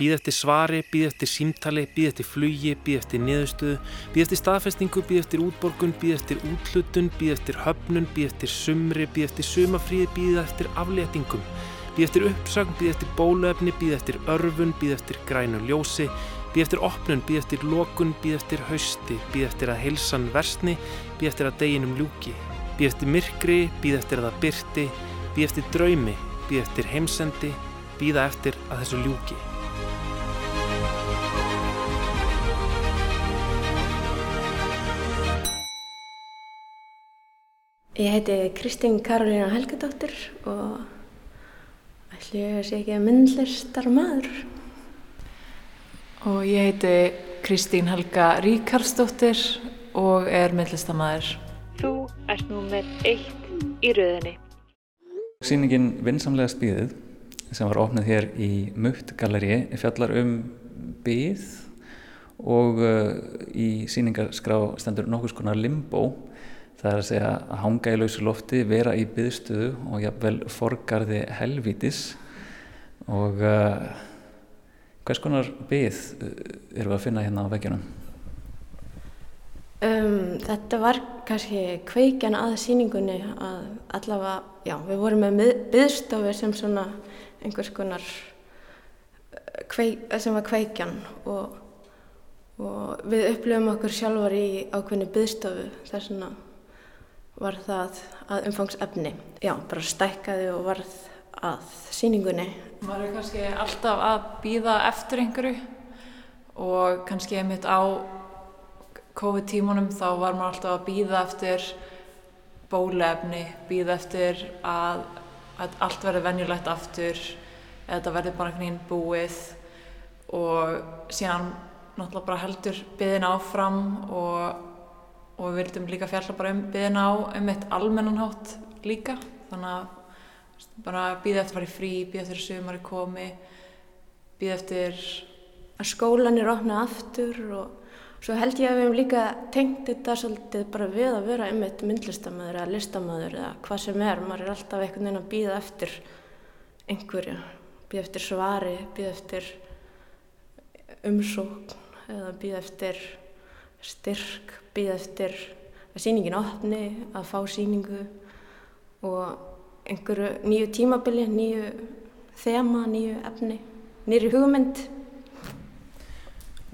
Býð eftir svari, býð eftir símtali, býð eftir flugi, býð eftir niðurstöðu, býð eftir staðfestingu, býð eftir útborgun, býð eftir úthlutun, býð eftir höfnun, býð eftir sumri, býð eftir sumafríði, býð eftir afléttingum, býð eftir uppsögn, býð eftir bólöfni, býð eftir örfun, býð eftir grænu ljósi, býð eftir opnun, býð eftir lokun, býð eftir hausti, býð eftir að heilsan versni, býð eftir að deginum ljúki, býð eftir myrkri, býð eftir að það byrti, býð eftir draumi, býð eftir heimsendi, býða eftir að þessu ljúki. Ég heiti Kristín Karolína Helgadóttir og ætli ég sé ekki að myndlistar maður. Og ég heiti Kristín Helga Ríkarsdóttir og er myndlistamæður. Þú ert númer eitt í rauðinni. Sýningin Vinsamlega spíðið sem var ofnað hér í Mutt galleri fjallar um byð og uh, í sýningarskrá stendur nokkus konar limbo það er að segja að hanga í lausu lofti, vera í byðstöðu og jafnvel forgarði helvítis og uh, hvers konar byð eru við að finna hérna á veggjunum? Um, þetta var kannski kveikjan að síningunni að allavega, já, við vorum með byðstofi sem svona einhvers konar kveik, sem var kveikjan og, og við upplöfum okkur sjálfar í ákveðinu byðstofu þess vegna var það að umfangsefni. Já, bara stækkaði og varð að síningunni. Maður er kannski alltaf að býða eftir einhverju og kannski einmitt á COVID-tímunum þá var maður alltaf að býða eftir bólefni, býða eftir að, að allt verði venjulegt aftur, eða þetta verði bara einhvern veginn búið og síðan náttúrulega bara heldur byðin áfram og og við vildum líka fjalla bara um byðina á um eitt almennanhátt líka. Þannig að bara býða eftir að fara í frí, býða eftir að sumari komi býða eftir að skólan er ofnað aftur og svo held ég að við hefum líka tengt þetta svolítið bara við að vera um eitt myndlistamöður eða listamöður eða hvað sem er, maður er alltaf einhvern veginn að býða eftir einhverju, býða eftir svari býða eftir umsókn eða býða eftir styrk, býða eftir að síningin opni, að fá síningu og einhverju nýju tímabili, nýju þema, nýju efni, nýri hugmynd.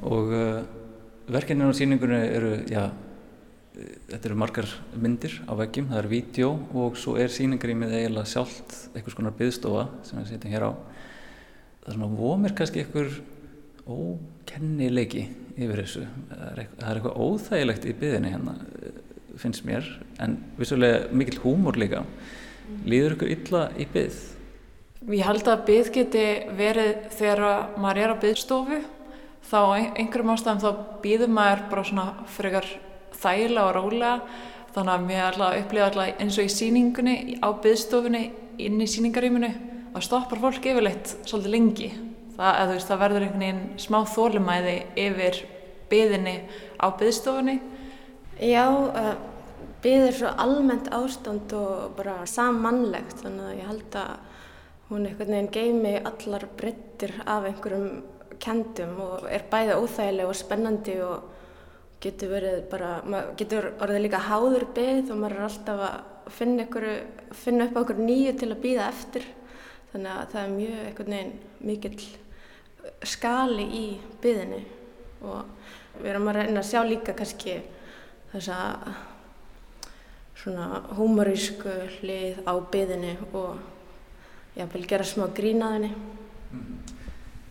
Og uh, verkefninu á síningunni eru, já, þetta eru margar myndir á veggjum, það er vídeo og svo er síningarýmið eiginlega sjálft einhvers konar byggstofa sem við setjum hér á. Það er svona vomir kannski einhver ókennileiki yfir þessu. Það er eitthvað óþægilegt í byðinni hérna, finnst mér, en vissulega mikill húmor líka. Lýður ykkur illa í byð? Ég held að byggð geti verið þegar maður er á byggstofu þá einhverjum ástæðum þá býður maður bara svona frekar þægilega og rólega þannig að mér alltaf upplifa alltaf eins og í síningunni á byggstofunni inn í síningarýminu að stoppar fólk yfirleitt svolítið lengi það, eða, veist, það verður einhvern veginn smá þólumæði yfir byðinni á byggstofunni Já, uh, byggð er svo almennt ástand og bara sammannlegt þannig að ég held að hún einhvern veginn geimi allar brettir af einhverjum kendum og er bæði óþægileg og spennandi og getur verið bara, maður getur orðið líka háður byggð og maður er alltaf að finna, ykkur, finna upp á okkur nýju til að býða eftir. Þannig að það er mjög einhvern veginn mikill skali í byðinni og við erum að reyna að sjá líka kannski þessa svona humorísku hlið á byðinni og ég vil gera smá grínaðinni mm.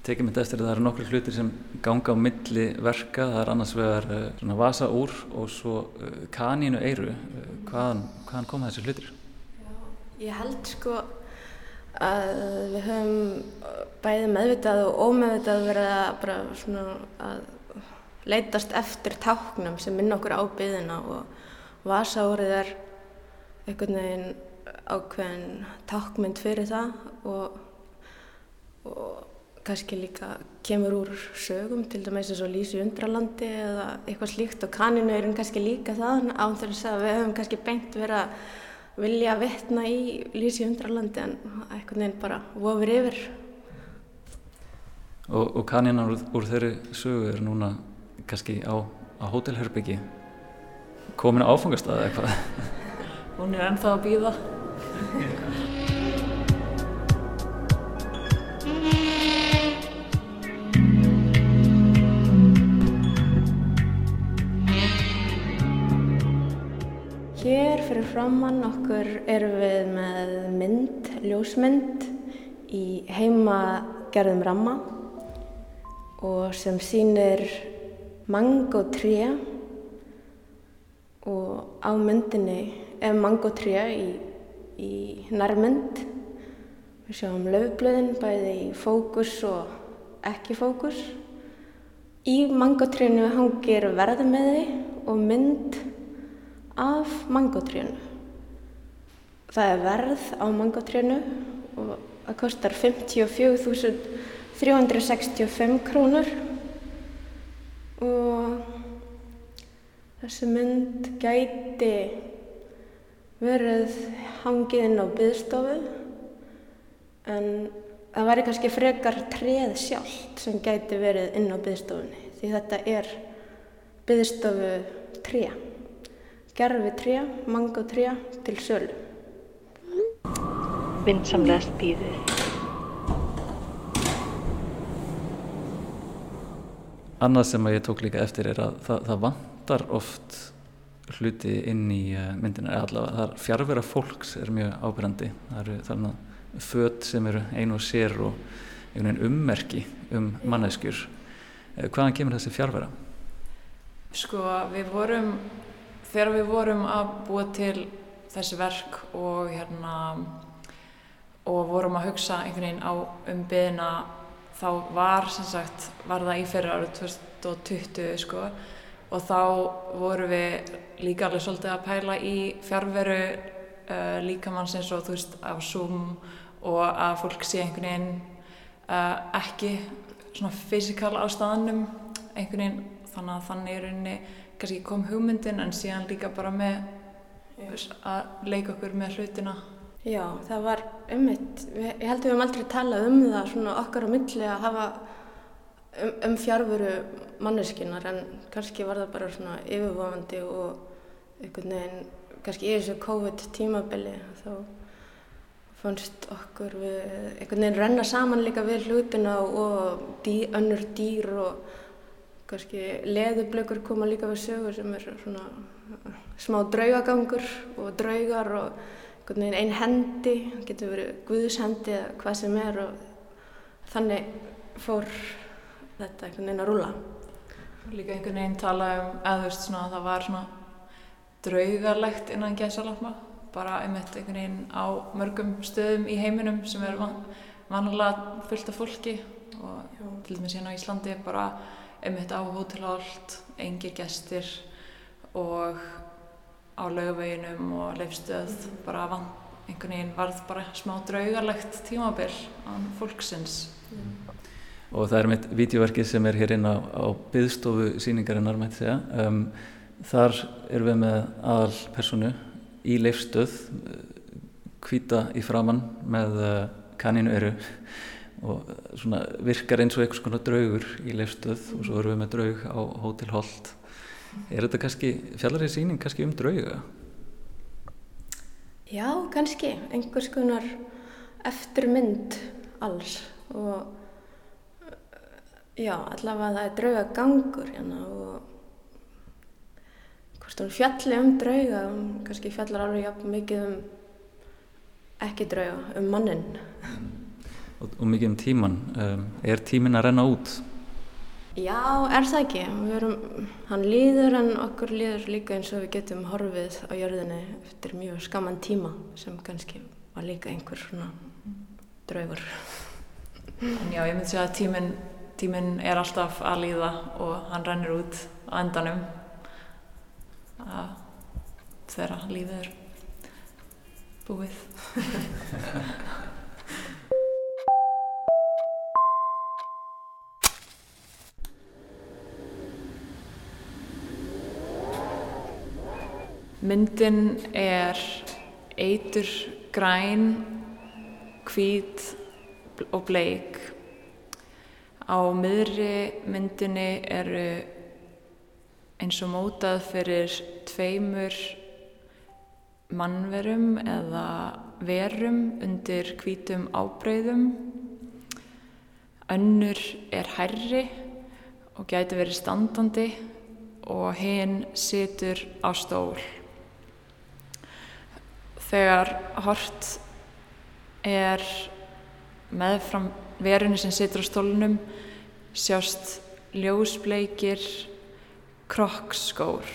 Tekið mitt eftir að það eru nokkru hlutir sem ganga á milli verka, það er annars vegar uh, svona vasa úr og svo uh, kanínu eiru, uh, hvaðan, hvaðan koma þessi hlutir? Já, ég held sko að við höfum bæði meðvitað og ómeðvitað verið að bara svona að leytast eftir táknum sem minna okkur á byðina og vasa úrið er einhvern veginn ákveðin takkmynd fyrir það og, og kannski líka kemur úr sögum til dæmis eins og Lísi undralandi eða eitthvað slíkt og kaninu er kannski líka það án þess að við höfum kannski beint verið að vilja vettna í Lísi undralandi en eitthvað nefn bara vofur yfir. Og, og kaninan úr, úr þeirri sögu er núna kannski á, á hótelherbyggi komin á áfangastað eða eitthvað? Hún er ennþá að býða Hér fyrir framann okkur erum við með mynd, ljósmynd í heimagerðum ramma og sem sýnir mangotré og á myndinni er mangotré í í nærmynd. Við sjáum löfblöðin bæði í fókus og ekki fókus. Í mangotrénu hangir verðmeði og mynd af mangotrénu. Það er verð á mangotrénu og það kostar 54.365 krónur og þessi mynd gæti verið hangið inn á byðstofu en það væri kannski frekar treð sjálft sem gæti verið inn á byðstofunni því þetta er byðstofu tré, gerfi tré, mango tré til sölu. Vinsamlegast býðið. Annað sem að ég tók líka eftir er að það, það vantar oft hluti inn í eh, myndina allavega, það er fjárvera fólks er mjög ábyrgandi, það eru þarna född sem eru einu og sér og einhvern veginn ummerki um manneskjur eh, hvaðan kemur þessi fjárvera? Sko við vorum þegar við vorum að búa til þessi verk og hérna og vorum að hugsa einhvern veginn á um byðina þá var sem sagt var það í fyrir árið 2020 sko og þá vorum við líka alveg svolítið að pæla í fjárveru uh, líkamanns eins og þú veist af Zoom og að fólk sé einhvern veginn uh, ekki svona fysikal á staðanum einhvern veginn þannig að þannig er rauninni kannski kom hugmyndin en síðan líka bara með veist, að leika okkur með hlutina. Já, það var ummitt, ég held að við hefum aldrei talað um það svona okkar á milli að hafa um, um fjárveru manneskinnar en kannski var það bara svona yfirvofandi og einhvern veginn, kannski í þessu COVID tímabili þá fannst okkur við einhvern veginn renna saman líka við hlutina og dý, önnur dýr og kannski leðublökur koma líka við sögur sem er svona smá draugagangur og draugar og einhvern veginn einn hendi, getur verið guðshendi eða hvað sem er og þannig fór þetta einhvern veginn að rúla. Líka einhvern veginn tala um, eða þú veist svona, það var svona draugarlegt innan gæsalapma, bara einmitt einhvern veginn á mörgum stöðum í heiminum sem er van vanlega fullt af fólki og Já. til dæmis hérna á Íslandi bara einmitt á hótelhált, engir gestir og á laugaveginum og leifstöð mm. bara van, einhvern veginn varð bara smá draugarlegt tímabill á fólksins. Mm. Og það er mitt videoverkið sem er hér inn á, á byðstofu síningarinnar, mætti segja. Um, þar erum við með aðal personu í leifstöð, hvita í framann með uh, kaninu eru og svona virkar eins og einhvers konar draugur í leifstöð og svo erum við með draug á Hotel Holt. Er þetta kannski, fjallar því síning kannski um drauga? Já, kannski. Einhvers konar eftirmynd alls og já, allavega það er draugagangur hérna og hvort hún fjalli um drauga kannski fjallar alveg jafn mikið um ekki drauga, um mannin og, og mikið um tíman um, er tímin að renna út? Já, er það ekki. Erum, hann líður en okkur líður líka eins og við getum horfið á jörðinni eftir mjög skaman tíma sem kannski var líka einhver svona draugur En já, ég myndi segja að tíminn tímin er alltaf að líða og hann rennur út á endanum að þeirra lífið er búið Myndin er eitur græn, hvít og bleik. Á miðri myndinni eru eins og mótað fyrir tveimur mannverum eða verum undir hvítum ábreyðum. Önnur er herri og gæti verið standandi og hinn situr á stól þegar hort er meðfram verunni sem situr á stólunum sjást ljósbleikir krokkskór.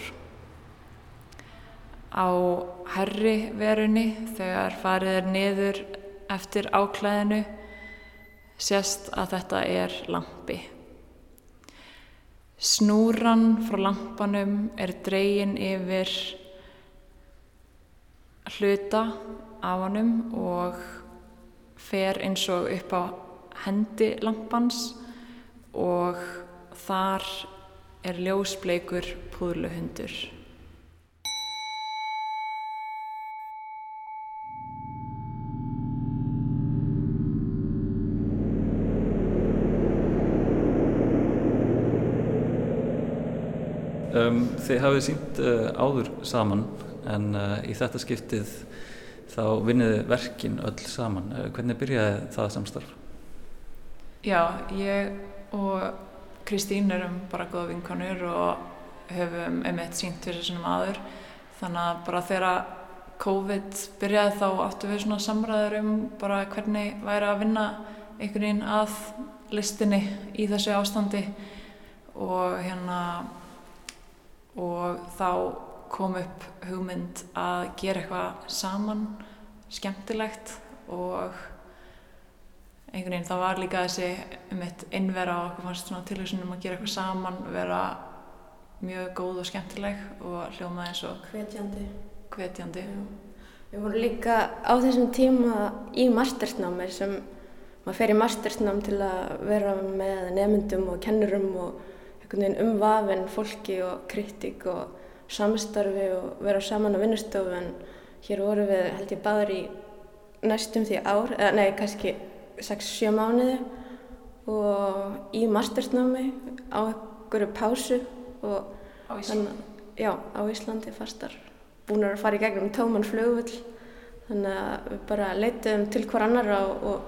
Á herri verunni þegar farið er niður eftir áklæðinu sést að þetta er lampi. Snúran frá lampanum er dregin yfir hluta af honum og fer eins og upp á hendi lampans og þar er ljósbleikur púðluhundur. Um, þið hafið sínt uh, áður saman en uh, í þetta skiptið þá vinniði verkin öll saman. Uh, hvernig byrjaði það samstarf? Já, ég og Kristín erum bara góða vinkonur og höfum einmitt sínt fyrir þessum aður þannig að bara þegar COVID byrjaði þá áttu við svona samræður um bara hvernig væri að vinna einhvern veginn að listinni í þessu ástandi og hérna og þá kom upp hugmynd að gera eitthvað saman skemmtilegt og einhvern veginn það var líka þessi um eitt innvera og okkur fannst svona tilhugsunum að gera eitthvað saman vera mjög góð og skemmtileg og hljóma eins og hvetjandi, hvetjandi. Við vorum líka á þessum tíma í mastersnámi sem maður fer í mastersnám til að vera með nefndum og kennurum og einhvern veginn umvafin fólki og kritik og samstarfi og vera saman á vinnustofu en hér voru við held ég báður í næstum því ár, eða nei kannski 6-7 mánuði. Og í mastersnámi á einhverju pásu og á Íslandi? Já, á Íslandi fastar. Búin að fara í gegnum tóman flugvull þannig að við bara leitiðum til hver annar og, og,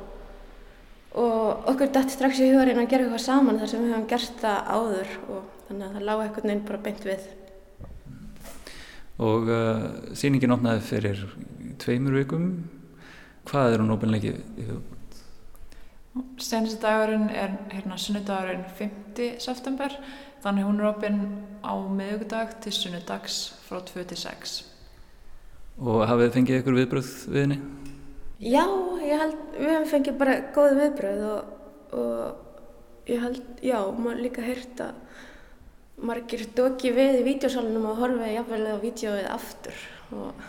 og okkur dætti strax í hugarinn að gera eitthvað saman þar sem við hefum gert það áður. Og þannig að það lág eitthvað neinn bara beint við og uh, síningin opnaði fyrir tveimur vikum hvað er hún opinleiki í hugbútt? Senstu dagurinn er hérna sunnudagurinn 5. september þannig hún er opinn á miðugudag til sunnudags frá 2 til 6 Og hafið þið fengið ykkur viðbröð við henni? Já, ég held, við hefum fengið bara góð viðbröð og, og ég held, já, maður líka heyrt að margir doki við í vídeosalunum og horfið jafnvel á vídeoið aftur og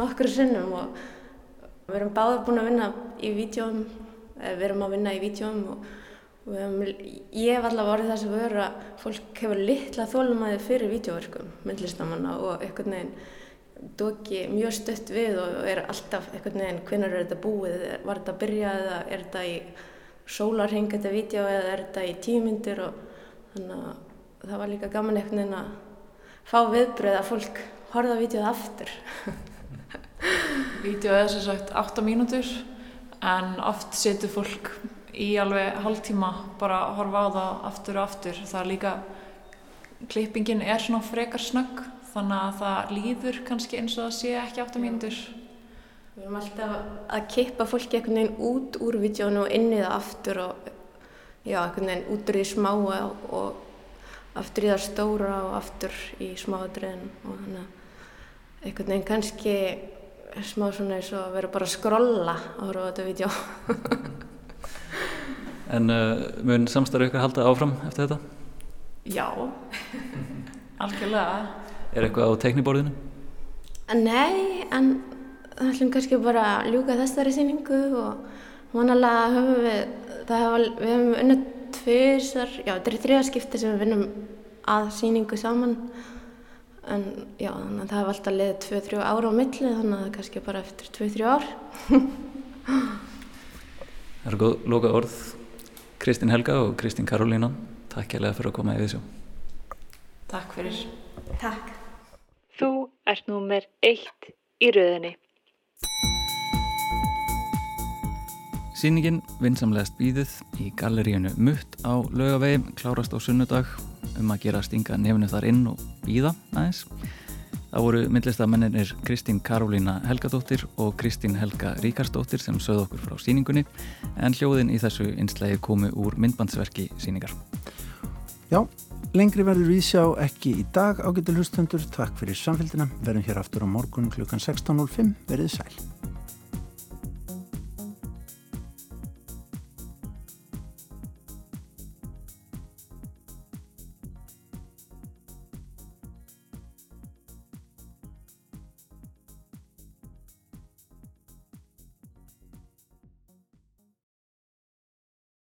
nokkur sinnum og við erum báðið búin að vinna í vídeoum, við erum að vinna í vídeoum og Höfum, ég hef allavega orðið þess að vera að fólk hefur litla þólumæði fyrir vídeoverkum myndlistamanna og einhvern veginn doki mjög stött við og er alltaf einhvern veginn hvernig er þetta búið, var þetta að byrja eða er þetta í sólarheng þetta vídeo eða er þetta í tímyndir og þannig að það var líka gaman einhvern veginn að fá viðbröð að fólk horfa vídeoð aftur. Vídeoð er sem sagt 8 mínútur en oft setur fólk í alveg hálftíma bara að horfa á það aftur og aftur. Það er líka, klippingin er svona frekar snögg þannig að það líður kannski eins og það sé ekki átt að mínútur. Við erum alltaf að kippa fólki einhvern veginn út úr vídjónu og inn í það aftur og já, einhvern veginn út úr því smáa og aftur í það stóra og aftur í smáadriðin og þannig að einhvern veginn kannski smá svona eins og vera bara að skrolla á horfa á þetta vídjó. En uh, mun samstarfið ykkur halda áfram eftir þetta? Já, algjörlega. Er eitthvað á tekniborðinu? Nei, en það ætlum kannski bara að ljúka þessari síningu og vonalega höfum við, hafa, við höfum unnið tviðsar, já þetta er þriðarskipti sem við vinnum að síningu saman. En já þannig að það hefur alltaf liðið 2-3 ára á milli þannig að það er kannski bara eftir 2-3 ár. Það er góð loka orð Kristín Helga og Kristín Karolína. Takk kærlega fyrir að koma í þessu Takk fyrir. Takk. Þú ert númer eitt í rauðinni Sýningin vinsamlegast býðið í galleríunu Mutt á laugavegi klárast á sunnudag um að gera stinga nefnu þar inn og býða aðeins Það voru myndlistamennir Kristín Karolína Helgadóttir og Kristín Helga Ríkarsdóttir sem sögð okkur frá síningunni en hljóðin í þessu einslægi komu úr myndbandsverki síningar. Já, lengri verður við sjá ekki í dag ágættu hlustendur. Takk fyrir samfélgina. Verðum hér aftur á morgun klukkan 16.05. Verðið sæl.